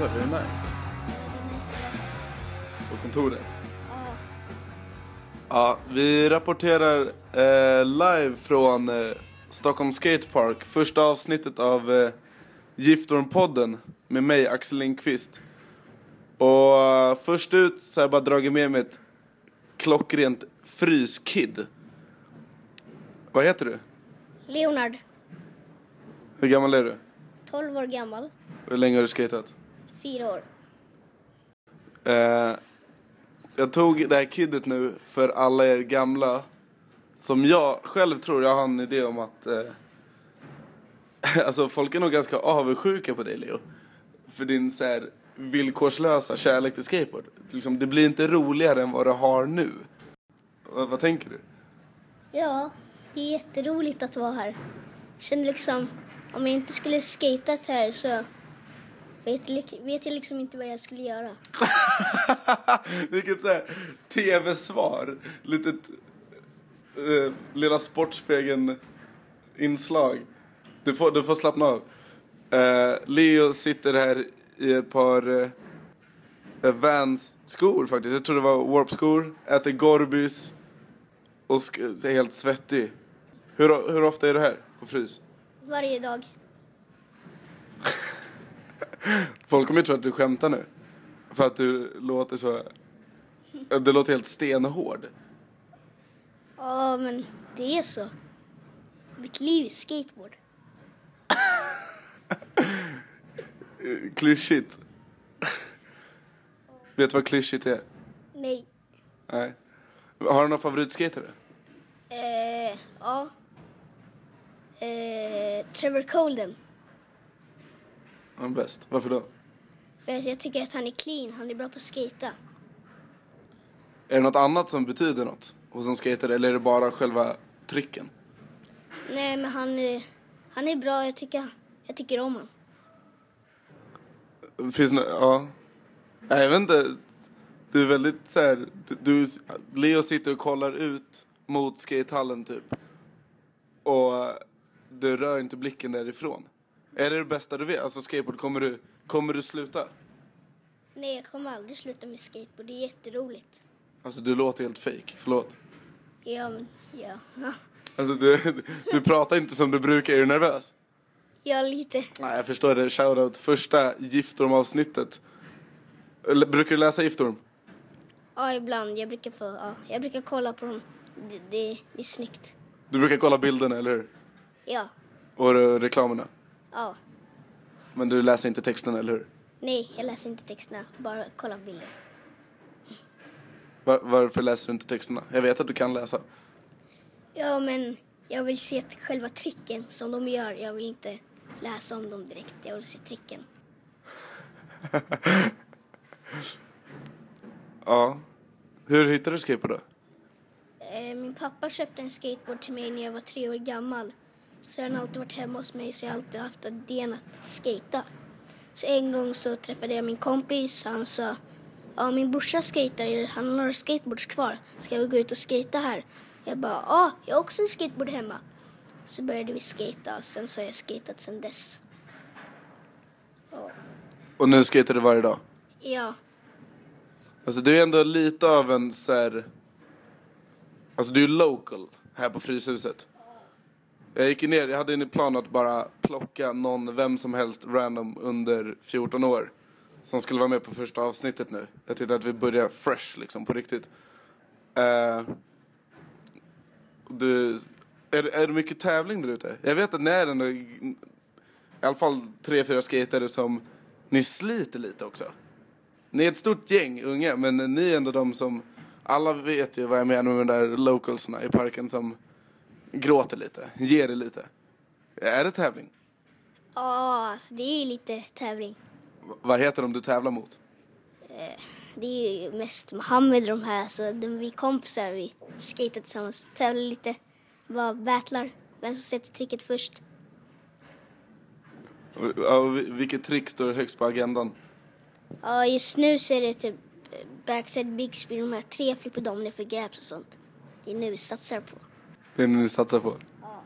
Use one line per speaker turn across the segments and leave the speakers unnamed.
så? Är det
är nice.
På kontoret?
Ja.
Vi rapporterar eh, live från eh, Stockholm Skatepark. Första avsnittet av eh, Giftorm-podden med mig, Axel Lindqvist. Och eh, först ut så har jag bara dragit med mig ett klockrent fryskid. Vad heter du?
Leonard,
Hur gammal är du?
12 år gammal,
Hur länge har du skatat?
4 år.
Eh, jag tog det här kidet nu för alla er gamla som jag själv tror jag har en idé om att eh, Alltså folk är nog ganska avundsjuka på dig Leo För din så här villkorslösa kärlek till skateboard liksom, Det blir inte roligare än vad du har nu vad, vad tänker du?
Ja, det är jätteroligt att vara här. Känner liksom, om jag inte skulle skatat här så vet, vet jag liksom inte vad jag skulle göra.
Vilket såhär tv-svar Litet eh, Lilla Sportspegeln inslag du får, du får slappna av eh, Leo sitter här i ett par eh, Vans skor faktiskt Jag tror det var Warp-skor Äter Gorbys Och är helt svettig hur, hur ofta är du här på Frys?
Varje dag.
Folk kommer ju tro att du skämtar nu För att du låter så Du låter helt stenhård
Ja, men det är så. Mitt liv är skateboard.
Klyschigt. Vet du vad klyschigt är?
Nej.
Nej. Har du några favoritskatare?
Eh, ja. Eh, Trevor Colden.
Han är bäst. Varför då?
För att jag tycker att han är clean, han är bra på att skata.
Är det något annat som betyder något hos en skatare eller är det bara själva tricken?
Nej, men han är, han är bra, jag tycker, jag tycker om honom.
Finns det nå- ja. Nej, jag vet inte. Du är väldigt så här, du, Leo sitter och kollar ut mot skatehallen typ. Och du rör inte blicken därifrån. Är det det bästa du vet? Alltså skateboard, kommer du, kommer du sluta?
Nej, jag kommer aldrig sluta med skateboard, det är jätteroligt.
Alltså du låter helt fake. förlåt.
Ja, men ja.
Alltså du, du pratar inte som du brukar, är du nervös?
ja lite.
Nej, jag förstår det. Shoutout första Giftorm-avsnittet. Eller, Brukar du läsa Giftorm?
Ja, ibland. Jag brukar få, ja, jag brukar kolla på dem. Det, det, det är snyggt.
Du brukar kolla bilderna, eller hur?
Ja,
Och eh, reklamerna.
Ja.
Men du läser inte texten, eller hur?
Nej, jag läser inte texterna, bara kollar på bilder.
Var, varför läser du inte texterna? Jag vet att du kan läsa.
Ja, men jag vill se själva tricken som de gör. Jag vill inte läsa om dem direkt. Jag vill se tricken.
Ja. Hur hittade du skateboard då?
Eh, min pappa köpte en skateboard till mig när jag var tre år gammal. Så har han alltid varit hemma hos mig så jag har alltid haft idén att skata. Så en gång så träffade jag min kompis. Han sa, ja min brorsa skater, han har några skateboards kvar. Ska vi gå ut och skata här? Jag bara, ja jag har också en skateboard hemma. Så började vi skata och sen så har jag skatat sen dess. Ja.
Och nu skater du varje dag?
Ja,
Alltså du är ändå lite av en så här... Alltså du är local här på Fryshuset. Jag gick ner, jag hade en plan att bara plocka någon, vem som helst random under 14 år. Som skulle vara med på första avsnittet nu. Jag tyckte att vi börjar fresh liksom, på riktigt. Uh, du, är, är det mycket tävling där ute? Jag vet att ni är ändå, i alla fall tre, fyra skatare som, ni sliter lite också. Ni är ett stort gäng unga, men ni är ändå de som... Alla vet ju vad jag menar med de där localsna i parken som gråter lite, ger det lite. Är det tävling?
ja alltså, det är lite tävling.
V- vad heter de du tävlar mot?
Det är ju mest Mohammed de här, så de, vi är kompisar, vi skater tillsammans, tävlar lite, bara battlar, vem som sätter tricket först.
Och- vilket trick står högst på agendan?
Ja, just nu så är det typ eh, backside big spin, de här tre flipperdominer för gaps och sånt. Det är nu vi satsar på.
Det är det ni satsar på?
Ja.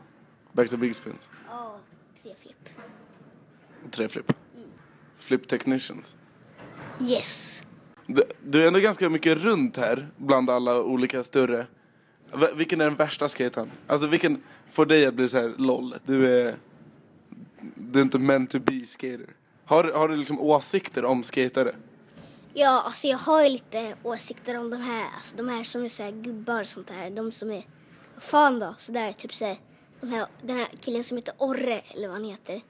Backside big spins?
Ja, tre flipp.
Och tre flip? Flip technicians?
Yes.
Du, du är ändå ganska mycket runt här bland alla olika större. V- vilken är den värsta skaten? Alltså vilken får dig att bli så här LOL? Du är... Du är inte meant to be skater. Har, har du liksom åsikter om skatare?
Ja, alltså jag har ju lite åsikter om de här, alltså de här som är så här gubbar och sånt där. De som är, fan då, sådär typ så här, de här, den här killen som heter Orre, eller vad han heter.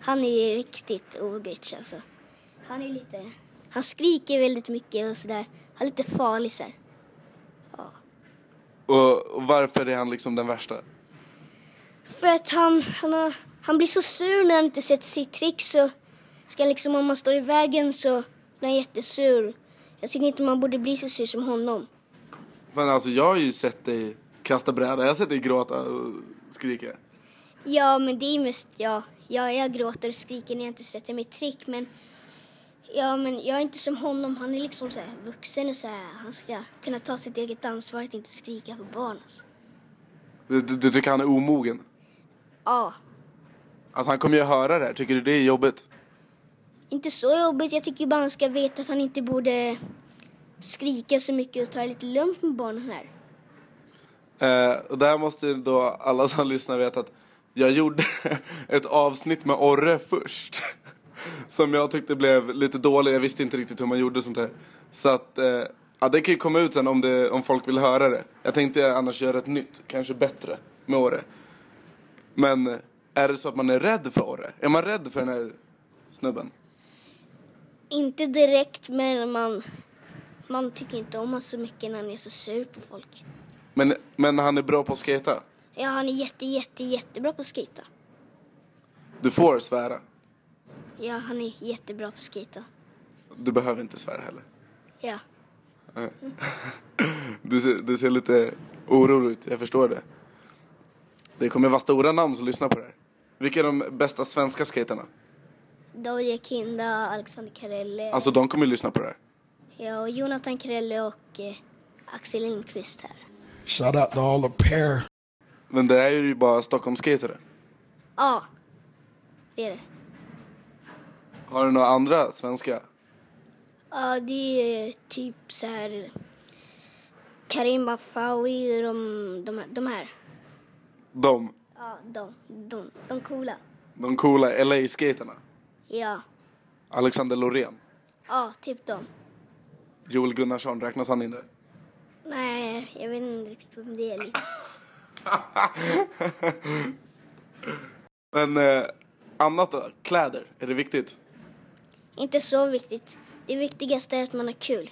Han är ju riktigt ogutch alltså. Han är lite, han skriker väldigt mycket och sådär. Han är lite farlig så här.
Och, och varför är han liksom den värsta?
För att han, han, har, han blir så sur när han inte sätter sitt trick så ska liksom om man står i vägen så blir han jättesur. Jag tycker inte man borde bli så sur som honom.
Men alltså jag har ju sett dig kasta bräda, jag har sett dig gråta och skrika.
Ja, men det är mest jag. Ja, jag gråter och skriker när jag inte sätter mitt trick, men Ja, men jag är inte som honom. Han är liksom så vuxen och så här. Han ska kunna ta sitt eget ansvar att inte skrika på barn. Alltså.
Du, du, du tycker han är omogen?
Ja,
Alltså han kommer ju höra det här, tycker du det är jobbigt?
inte så jobbigt. Jag tycker bara han ska veta att han inte borde skrika så mycket och ta det lite lugnt med barnen här.
Eh, och där måste ju då alla som lyssnar veta att jag gjorde ett avsnitt med Orre först. Som jag tyckte blev lite dåligt, jag visste inte riktigt hur man gjorde sånt här. Så att, eh, ja det kan ju komma ut sen om, det, om folk vill höra det. Jag tänkte annars göra ett nytt, kanske bättre, med Orre. Men eh, är det så att man är rädd för Orre? Är man rädd för den här snubben?
Inte direkt, men man, man tycker inte om honom så mycket när han är så sur på folk.
Men, men han är bra på att skata.
Ja, han är jätte, jätte, jättebra på att skata.
Du får svära.
Ja, han är jättebra på att skata.
Du behöver inte svära heller.
Ja.
Du ser, du ser lite orolig ut, jag förstår det. Det kommer vara stora namn som lyssnar på det här. Vilka är de bästa svenska skaterna?
David Kinda, Alexander Karelle.
Alltså de kommer ju lyssna på det här.
Ja, och Jonathan Krelle och eh, Axel Lindqvist här.
Shout out to all the pair.
Men det är ju bara Stockholmsskatare.
Ja, det är det.
Har du några andra svenska?
Ja, det är typ så här Karim Bafawi och de, de, de här.
De,
Ja, de, de, de coola.
de coola LA-skaterna.
Ja,
Alexander Loreen.
ja, typ de.
Joel Gunnarsson, räknas han in där?
Nej, jag vet inte riktigt vem det är. Lite.
Men eh, annat då? Kläder, är det viktigt?
Inte så viktigt. Det viktigaste är att man har kul.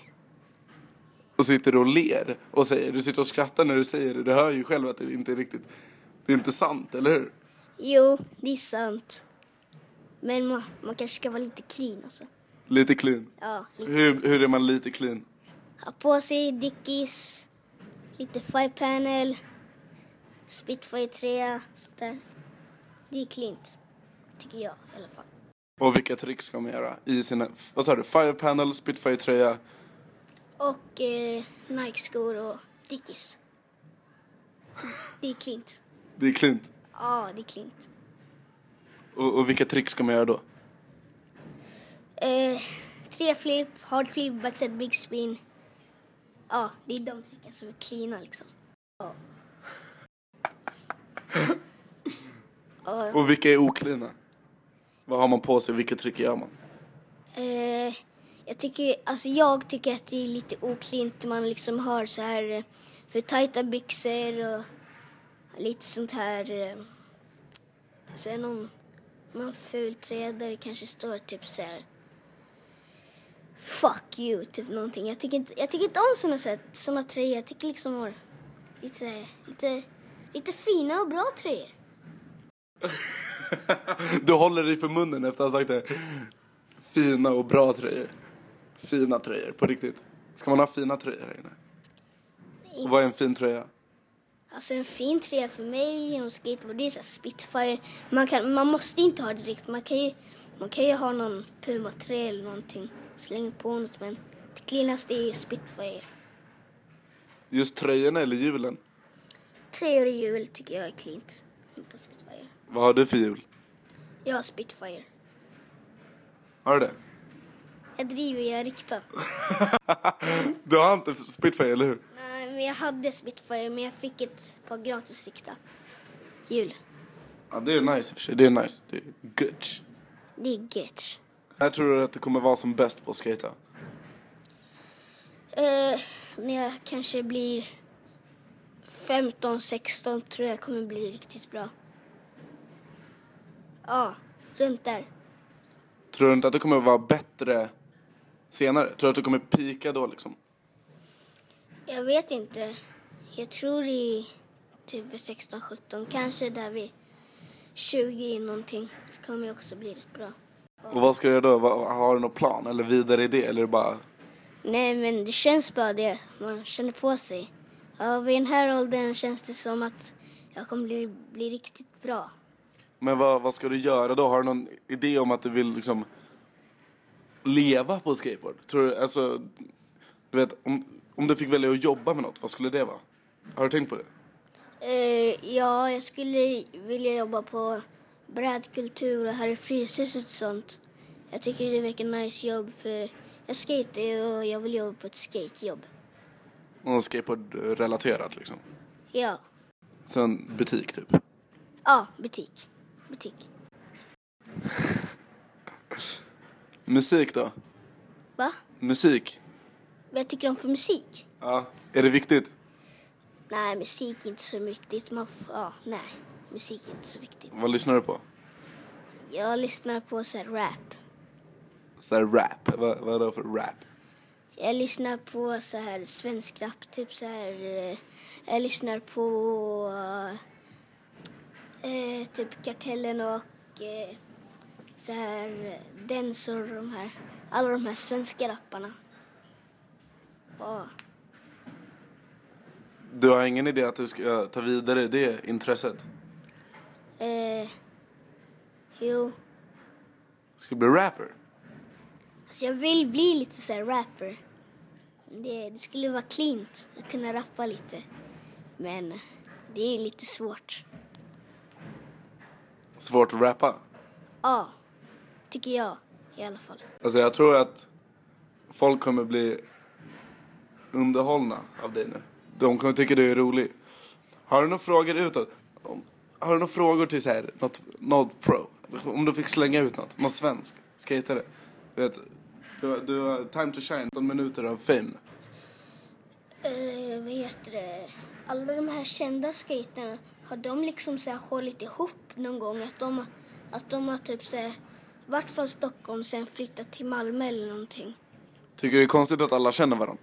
Och sitter och ler och säger, du sitter och skrattar när du säger det. Du hör ju själv att det inte är riktigt, det är inte sant, eller hur?
Jo, det är sant. Men man, man kanske ska vara lite clean alltså.
Lite clean.
Ja, lite.
Hur, hur är man lite clean?
Ha på sig Dickies, lite five panel, Spitfire 3, sånt där. Det är cleant, tycker jag i alla fall.
Och vilka trick ska man göra i sina, vad sa du, Fire Panel, Spitfire tröja?
Och eh, Nike-skor och Dickies. Det är cleant.
Det är cleant.
Ja, det är cleant.
Och, och vilka trick ska man göra då?
Eh, tre flip, hard flip, backside big spin. Ja, det är de tricken som är cleana liksom. Ja. Ja,
Och vilka är oklina? Vad har man på sig, vilka trick gör man?
Eh, jag tycker, alltså jag tycker att det är lite oklint. Man liksom har så här eh, för tajta byxor och lite sånt här. eh, Sen någon, någon ful tröja där det kanske står typ så här. Fuck you, typ någonting. Jag tycker inte, jag tycker inte om såna, såna tröjor. Jag tycker liksom om lite, lite, lite fina och bra tröjor.
Du håller dig för munnen efter att ha sagt det. Fina och bra tröjor. Fina tröjor, på riktigt. Ska man ha fina tröjor här inne? Och vad är en fin tröja?
Alltså en fin tröja för mig inom skateboard, det är så här Spitfire. Man, kan, man måste inte ha det direkt. Man kan ju, man kan ju ha någon Puma-tröja eller någonting. Slänga på något men det cleanaste är Spitfire.
Just tröjorna eller hjulen?
Tröjor och hjul tycker jag är cleant på Spitfire.
Vad har du för hjul?
Jag har Spitfire.
Har du det?
Jag driver, jag riktar.
Du har inte Spitfire, eller hur?
Nej, men jag hade Spitfire men jag fick ett par gratis rikta. Jul.
Ja, det är nice i och för sig. Det är nice. Det är good.
Det är gött.
När tror du att du kommer vara som bäst på att skata?
Eh, när jag kanske blir 15, 16 tror jag kommer bli riktigt bra. Ja, runt där.
Tror du inte att du kommer vara bättre senare? Tror du att du kommer pika då liksom?
Jag vet inte. Jag tror i typ vid 16, 17, kanske där vid 20 någonting så kommer jag också bli rätt bra.
Och vad ska du göra då? Har du någon plan eller vidare idé? Eller bara...
Nej, men det känns bara det. Man känner på sig. Ja, vid den här åldern känns det som att jag kommer bli, bli riktigt bra.
Men vad, vad ska du göra då? Har du någon idé om att du vill liksom leva på skateboard? Tror du, alltså, du vet, om, om du fick välja att jobba med något, vad skulle det vara? Har du tänkt på det?
Eh, ja, jag skulle vilja jobba på brädkultur och här i Fryshuset och sånt. Jag tycker det verkar nice jobb för jag skater och jag vill jobba på ett skatejobb.
Någon skateboard-relaterat liksom.
Ja.
Sen butik typ.
Ja, butik. Butik.
Musik då?
Va?
Musik?
Vad jag tycker om för musik?
Ja. Är det viktigt?
Nej, musik är inte så viktigt. Man ja, nej. Musik är inte så viktigt.
Vad lyssnar du på?
Jag lyssnar på så här rap.
Så här rap? Vad, vad är det för rap?
Jag lyssnar på så här svensk rap, typ så här. eh, Jag lyssnar på eh, typ Kartellen och eh, så här Densor och de här. Alla de här svenska rapparna. Ja.
Du har ingen idé att du ska ta vidare det intresset?
Eh, jo,
Ska du bli rapper?
alltså jag vill bli lite så här rapper. Det, det skulle vara cleant att kunna rappa lite. Men det är lite svårt.
Svårt att rappa?
Ja, tycker jag i alla fall.
Alltså jag tror att folk kommer bli underhållna av dig nu. De kommer tycka du är rolig. Har du några frågor utåt? Har du några frågor till så här, något, något pro? Om du fick slänga ut något, någon svensk skatare. Du vet, du, du har time to shine, 15 minuter av fame.
Eh, vad heter det? Alla de här kända skaterna, har de liksom så här hållit ihop någon gång? Att de, att de har typ så här, varit från Stockholm sen flyttat till Malmö eller någonting?
Tycker du det är konstigt att alla känner varandra?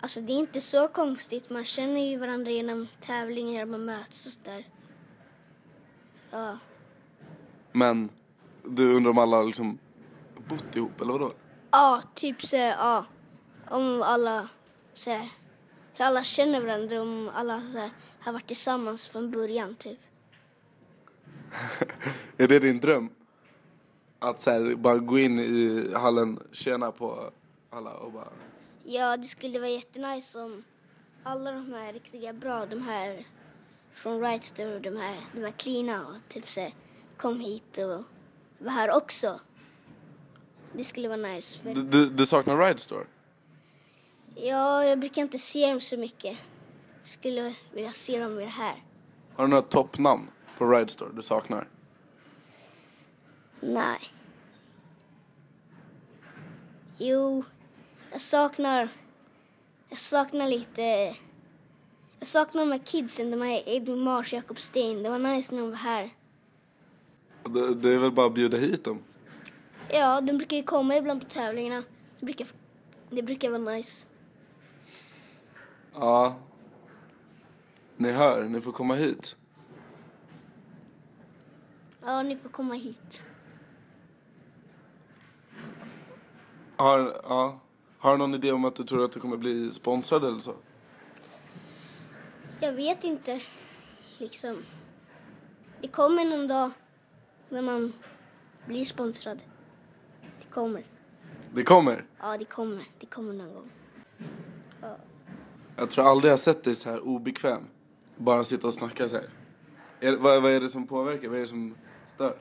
Alltså det är inte så konstigt. Man känner ju varandra genom tävlingar, man möts och sådär. Ja.
Men du undrar om alla liksom bott ihop eller vadå?
Ja, typ så ja. Om alla så här, hur alla känner varandra, om alla så här, har varit tillsammans från början typ.
Är det din dröm? Att så här, bara gå in i hallen, tjäna på alla och bara...
Ja, det skulle vara jättenice om alla de här riktiga bra, de här från Right Store, de här, de här cleana och typ så här, kom hit och var här också. Det skulle vara nice. För,
Du, du, du saknar Ride Store?
ja, jag brukar inte se dem så mycket. Skulle vilja se dem mer här.
Har du några toppnamn på Ride Store du saknar?
Nej. Jo, jag saknar... Jag saknar lite... Jag saknar de här kidsen, de här Edvin Mars och Jakob Stein. Det var nice när de var här.
Det, det är väl bara att bjuda hit dem?
Ja, de brukar ju komma ibland på tävlingarna. Det brukar, det brukar vara nice.
Ja. Ni hör, ni får komma hit.
Ja, ni får komma hit.
Har, ja. Har du någon idé om att du tror att du kommer bli sponsrad eller så?
Jag vet inte, liksom. Det kommer någon dag när man blir sponsrad. Det kommer.
Det kommer.
Ja, det kommer. Det kommer någon gång.
Jag tror aldrig jag sett dig så här obekväm. Bara sitta och snacka så här. Är, vad, vad är det som påverkar? Vad är det som stör?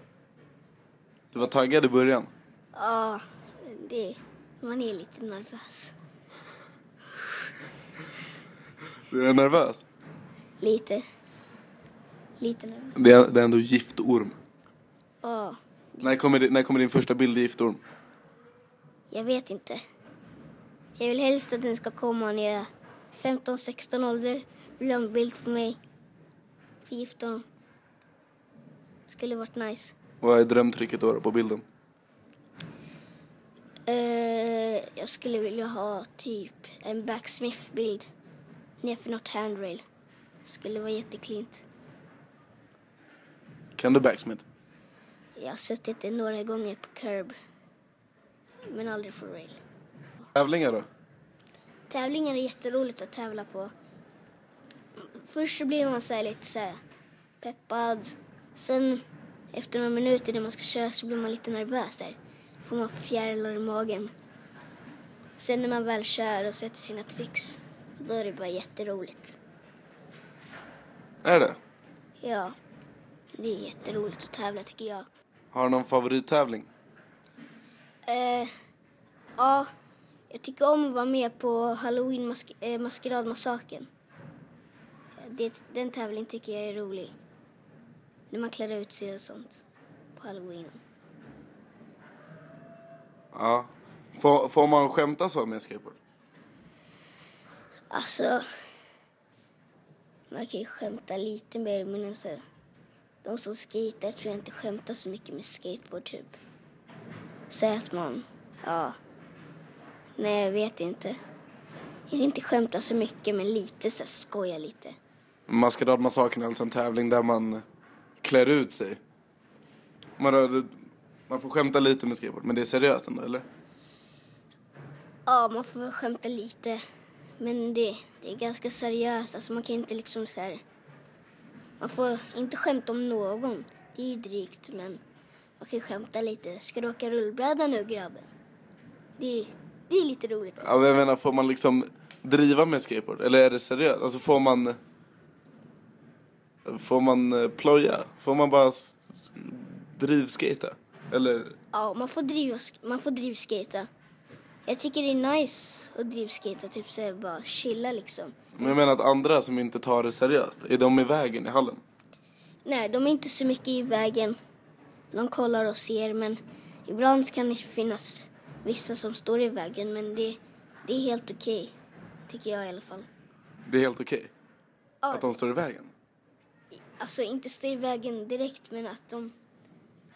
Du var taggad i början.
Ja, det, man är lite nervös.
Du är nervös?
Lite. Lite nervös.
Det är, det är ändå giftorm.
Ja,
När kommer, di- när kommer din första bild i giftorm?
jag vet inte. Jag vill helst att den ska komma när jag är 15-16 ålder. Bild på mig. För giftorm. Skulle varit nice.
Vad är drömtrycket då på bilden?
Eh, jag skulle vilja ha typ en backsmith-bild nerför något handrail. Skulle vara jätteklint.
Kan du backsmith?
Jag har suttit det några gånger på curb. Men aldrig på rail.
Tävlingar då?
Tävlingar är jätteroligt att tävla på. Först så blir man så här lite så här peppad. Sen efter några minuter när man ska köra så blir man lite nervös där. Får man fjärilar i magen. Sen när man väl kör och sätter sina tricks, då är det bara jätteroligt.
Är det?
Ja, det är jätteroligt att tävla tycker jag.
Har du någon favorittävling?
Eh, ja, jag tycker om att vara med på Halloween mask- eh, maskeradmassakern. Eh, Det, den tävlingen tycker jag är rolig. När man klär ut sig och sånt på halloween.
Ja. Får, får man skämta så med skateboard?
Alltså, man kan ju skämta lite mer men alltså, de som skater tror jag inte skämtar så mycket med skateboard typ. Säg att man, ja, nej jag vet inte. Jag kan inte skämta så mycket men lite så här, skoja lite.
Maskeradmassakern är alltså en tävling där man klär ut sig. Man, man får skämta lite med skateboard, men det är seriöst ändå, eller?
Ja, man får skämta lite. Men det, det är ganska seriöst. Alltså man kan inte liksom så här... Man får inte skämta om någon. Det är ju drygt, men man kan skämta lite. Ska du åka rullbräda nu, grabben? Det, det är lite roligt.
Ja, men jag menar, får man liksom driva med skateboard? Eller är det seriöst? Alltså får man... Får man eh, ploja? Får man bara drivskata? Eller?
Ja, man får, driva, man får drivskata. Jag tycker det är nice att drivskata, typ så bara chilla liksom.
Men jag menar att andra som inte tar det seriöst, är de i vägen i hallen?
Nej, de är inte så mycket i vägen. De kollar och ser, men ibland kan det finnas vissa som står i vägen, men det, det är helt okej. Tycker jag i alla fall.
Det är helt okej?
Ja.
Att de står i vägen?
Alltså inte står i vägen direkt, men att de,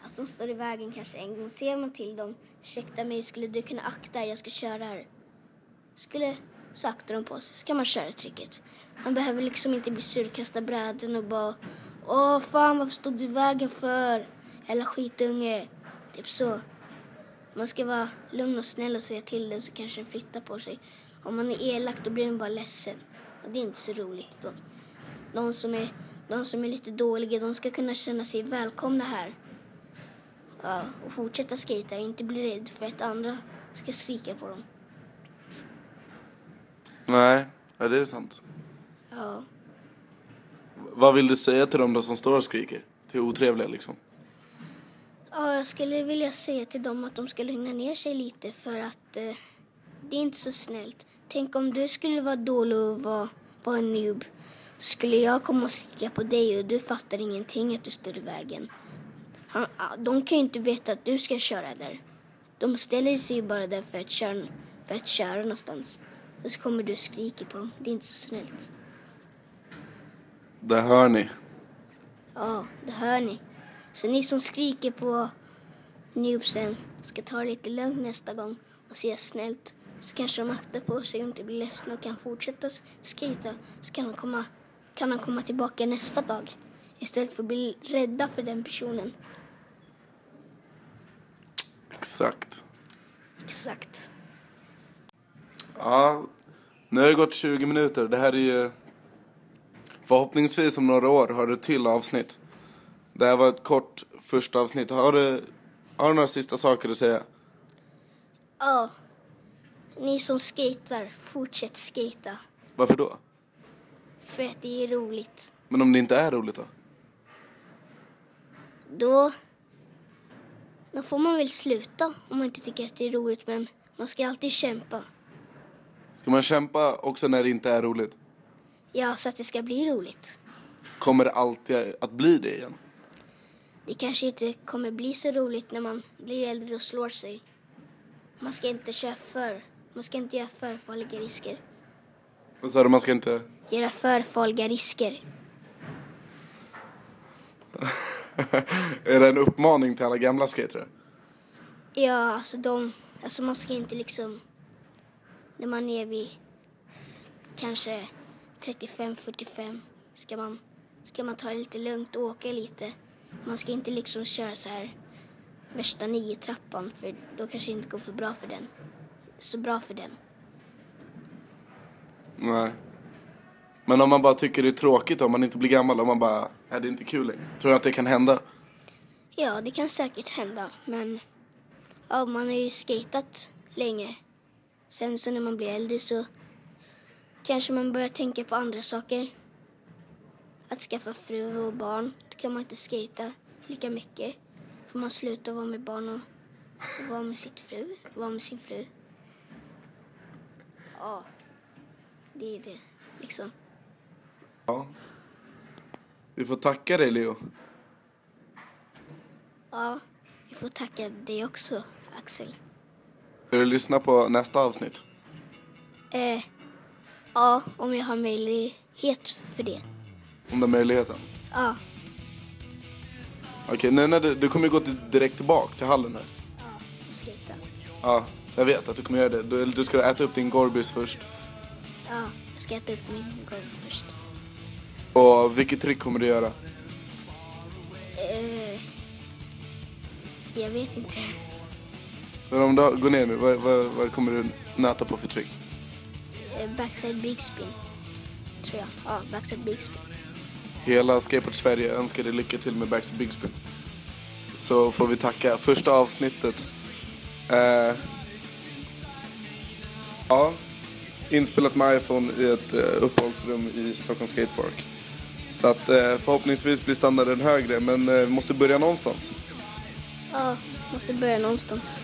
att de står i vägen kanske en gång. Ser man till dem, ursäkta mig, skulle du kunna akta, jag ska köra här. Skulle, så aktar de på sig, så kan man köra tricket. Man behöver liksom inte bli sur, kasta och bara Åh fan, varför stod du i vägen för? Hela skitunge. Typ så. Man ska vara lugn och snäll och säga till den så kanske den flyttar på sig. Om man är elak då blir den bara ledsen. Och det är inte så roligt. De, de, som är, de som är lite dåliga de ska kunna känna sig välkomna här. Ja, och fortsätta skejta, inte bli rädd för att andra ska skrika på dem.
Nej, ja, det är sant.
Ja.
Vad vill du säga till dem då som står och skriker? Till otrevliga liksom?
Ja, jag skulle vilja säga till dem att de ska lugna ner sig lite för att eh, det är inte så snällt. Tänk om du skulle vara dålig och vara, vara en noob. Skulle jag komma och skrika på dig och du fattar ingenting att du står i vägen. Han, de kan ju inte veta att du ska köra där. De ställer sig ju bara där för att köra, för att köra någonstans. Och så kommer du och skriker på dem. Det är inte så snällt.
Där hör ni.
Ja, det hör ni. Så ni som skriker på noobsen ska ta det lite lugnt nästa gång och se snällt. Så kanske de aktar på sig och inte blir ledsna och kan fortsätta skita. Så kan de komma, kan de komma tillbaka nästa dag. Istället för att bli rädda för den personen.
Exakt.
Exakt.
Ja, nu har det gått 20 minuter. Det här är ju... Förhoppningsvis om några år har du till avsnitt. Det här var ett kort första avsnitt. Har du, har du några sista saker att säga?
Ja. Ni som skater, fortsätt skata.
Varför då?
För att det är roligt.
Men om det inte är roligt då?
Då... då får man väl sluta om man inte tycker att det är roligt. Men man ska alltid kämpa.
Ska man kämpa också när det inte är roligt?
Ja, så att det ska bli roligt.
Kommer det alltid att bli det igen?
Det kanske inte kommer bli så roligt när man blir äldre och slår sig. Man ska inte köra för. Man ska inte göra för farliga risker.
Vad sa du, man ska inte...
Göra för farliga risker.
är det en uppmaning till alla gamla skatare?
Ja, alltså de, alltså man ska inte liksom, när man är vid kanske 35-45 ska man, ska man ta det lite lugnt och åka lite. Man ska inte liksom köra så här värsta nio trappan för då kanske det inte går för bra för den. Så bra för den.
Nej. Men om man bara tycker det är tråkigt om man inte blir gammal, om man bara, är det är inte kul längre. Tror du att det kan hända?
Ja, det kan säkert hända, men ja, man har ju skatat länge. Sen så när man blir äldre så kanske man börjar tänka på andra saker. Att skaffa fru och barn, då kan man inte skata lika mycket. För man slutar vara med barn och, och vara med sitt fru, vara med sin fru. Ja, det är det liksom.
Ja. Vi får tacka dig Leo.
Ja, vi får tacka dig också, Axel.
Vill du lyssna på nästa avsnitt?
Eh, ja, om jag har möjlighet för det.
Om den möjligheten?
Ja,
Okej, nu när du, du kommer gå till, direkt tillbaka till hallen här.
ja, sluta.
Ja, jag vet att du kommer göra det. Du, du ska äta upp din Gorbis först.
Ja, jag ska äta upp min golv först.
Och vilket trick kommer du göra?
Eh, jag vet inte.
Men om du går ner nu, vad, vad, vad kommer du nöta på för trick?
Eh, backside big spin, tror jag. Ja, backside big spin.
Hela Skateboard Sverige önskar dig lycka till med Backside Big Spin. Så får vi tacka första avsnittet. Eh, ja, inspelat med iPhone i ett eh, uppehållsrum i Stockholm Skatepark. Så att eh, förhoppningsvis blir standarden högre, men eh, vi måste börja någonstans.
Ja, måste börja någonstans.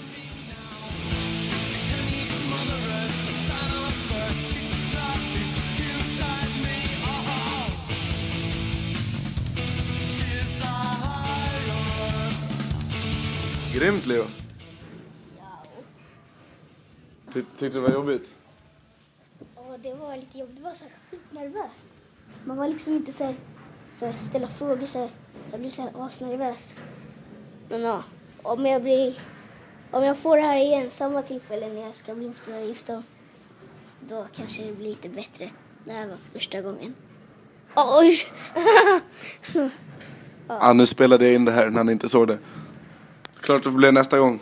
Grymt Leo! Ty tyckte du det var jobbigt?
Ja, det var lite jobbigt. Det var så här skitnervöst. Man var liksom inte så här, så här ställa frågor så här. Jag blev så här asnervös. Men ja, om jag blir, om jag får det här igen samma tillfälle när jag ska bli inspelad gift då, då kanske det blir lite bättre. Det här var första gången. Oj!
Ja, nu spelade jag in det här när ni inte såg det. Klart det blir nästa gång.